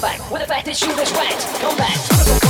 back. With the fact that you was wet, come back.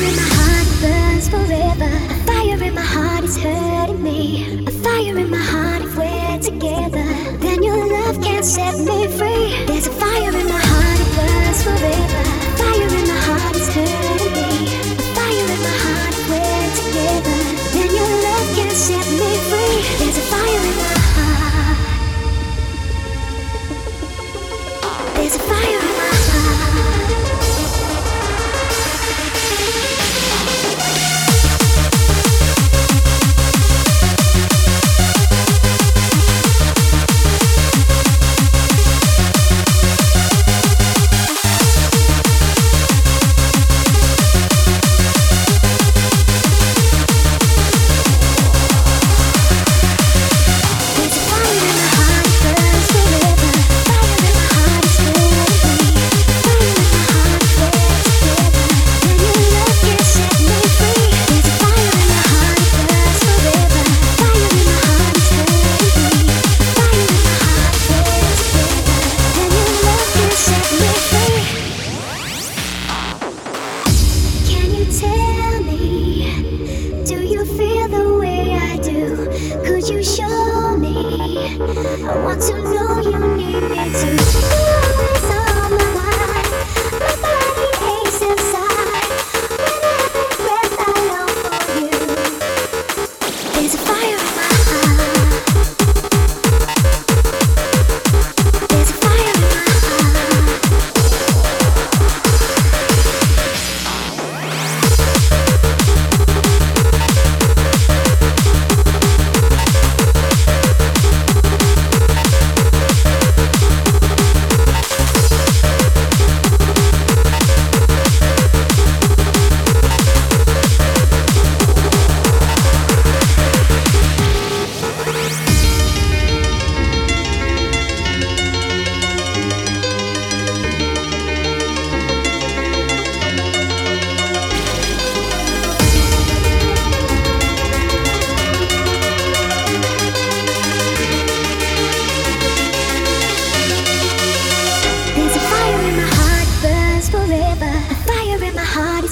Fire in my heart burns forever. A fire in my heart is hurting me. A fire in my heart if we're together. Then your love can't set me free. There's a fire in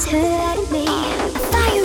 hurt me. Fire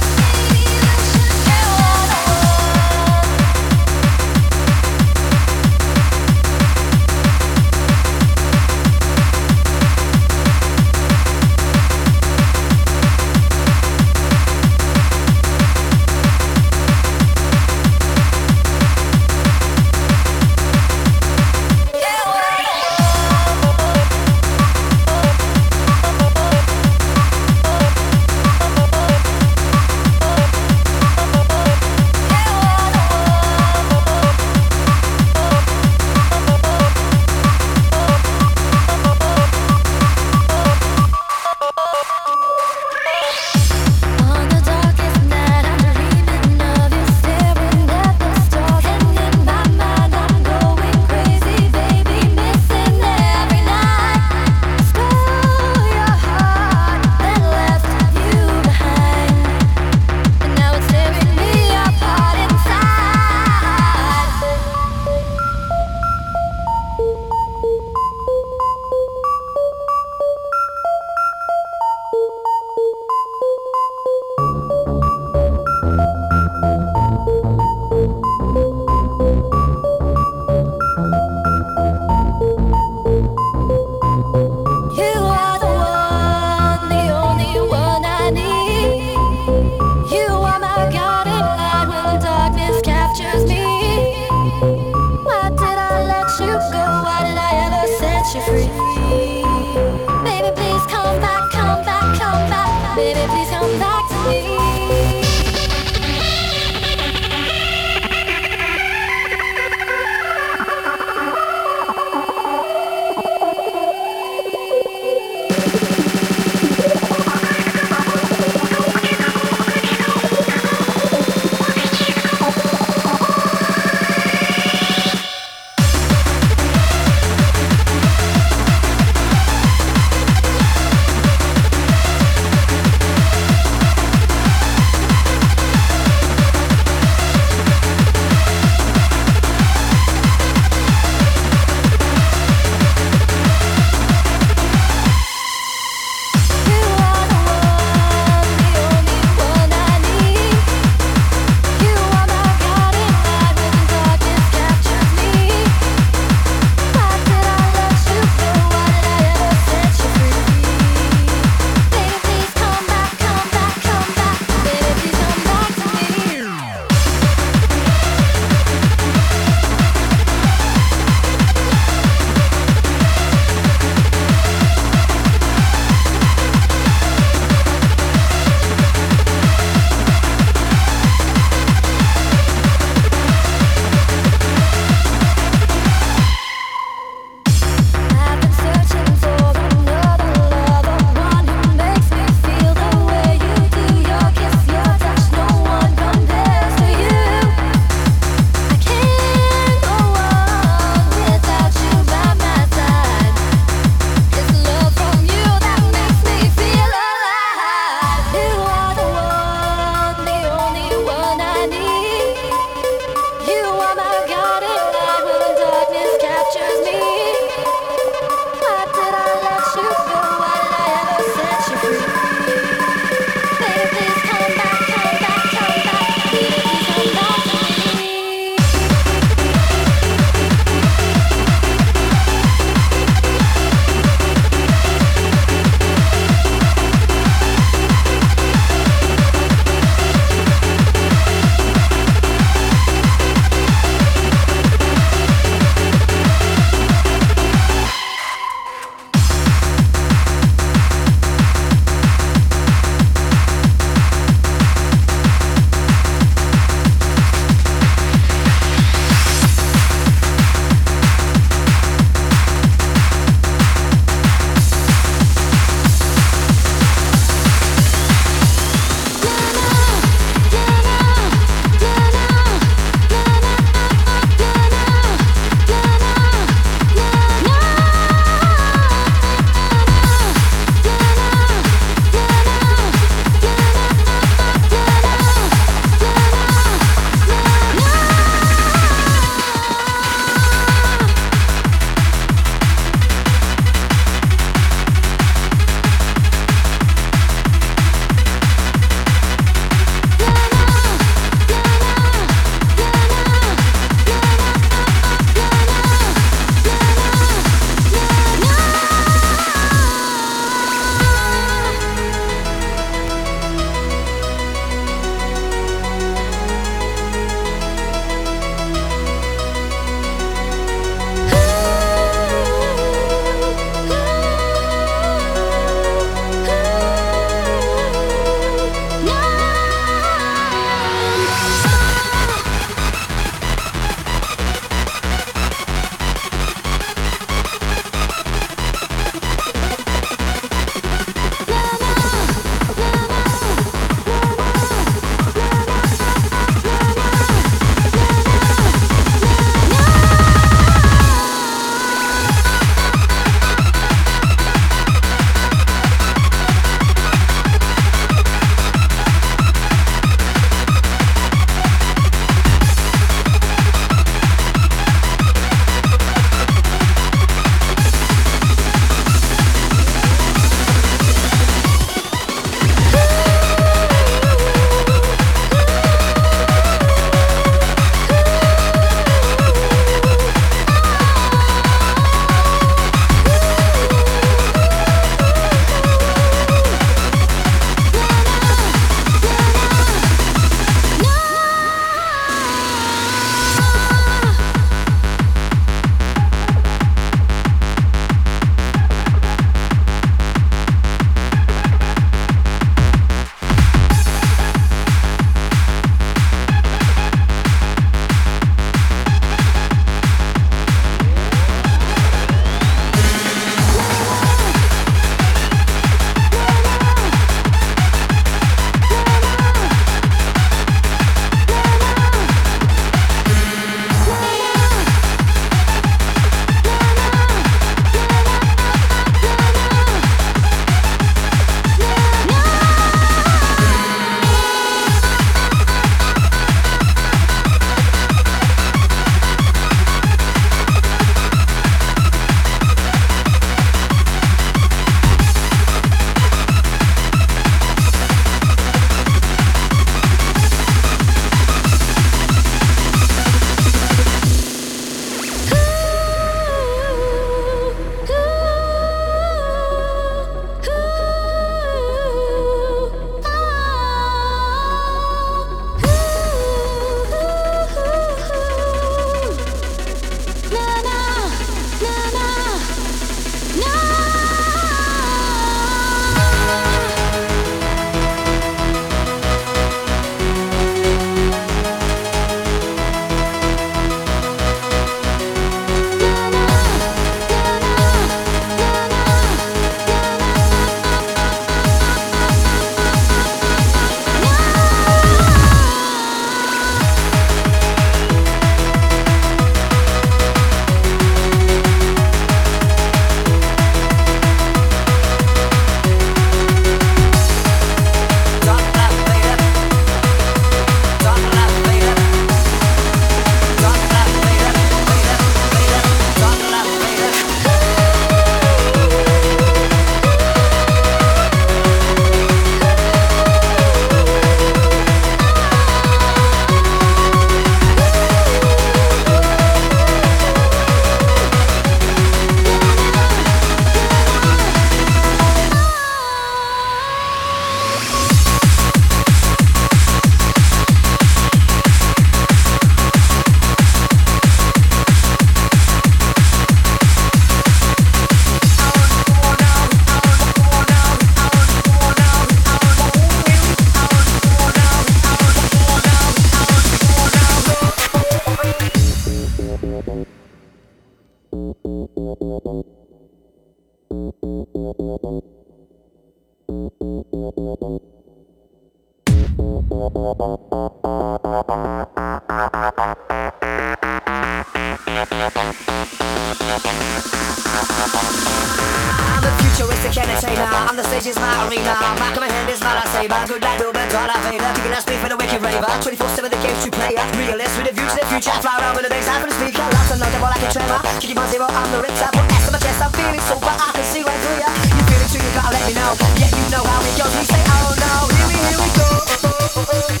stage is my arena. My common hand is my lightsaber. Good night, no man, God, I favor. Kicking out speed for the wicked raver. 24-7 the games to play at. Realist with a view to the future. I fly around with I'm gonna speak. I lost another ball, like a tremor. Kicking my zero, I'm the richter. Put ask on my chest, I'm feeling so bad. I can see right through ya. You feel it too, you gotta let me know. Yeah, you know how it goes. We say, oh no, here we, here we go. Oh, oh,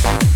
oh,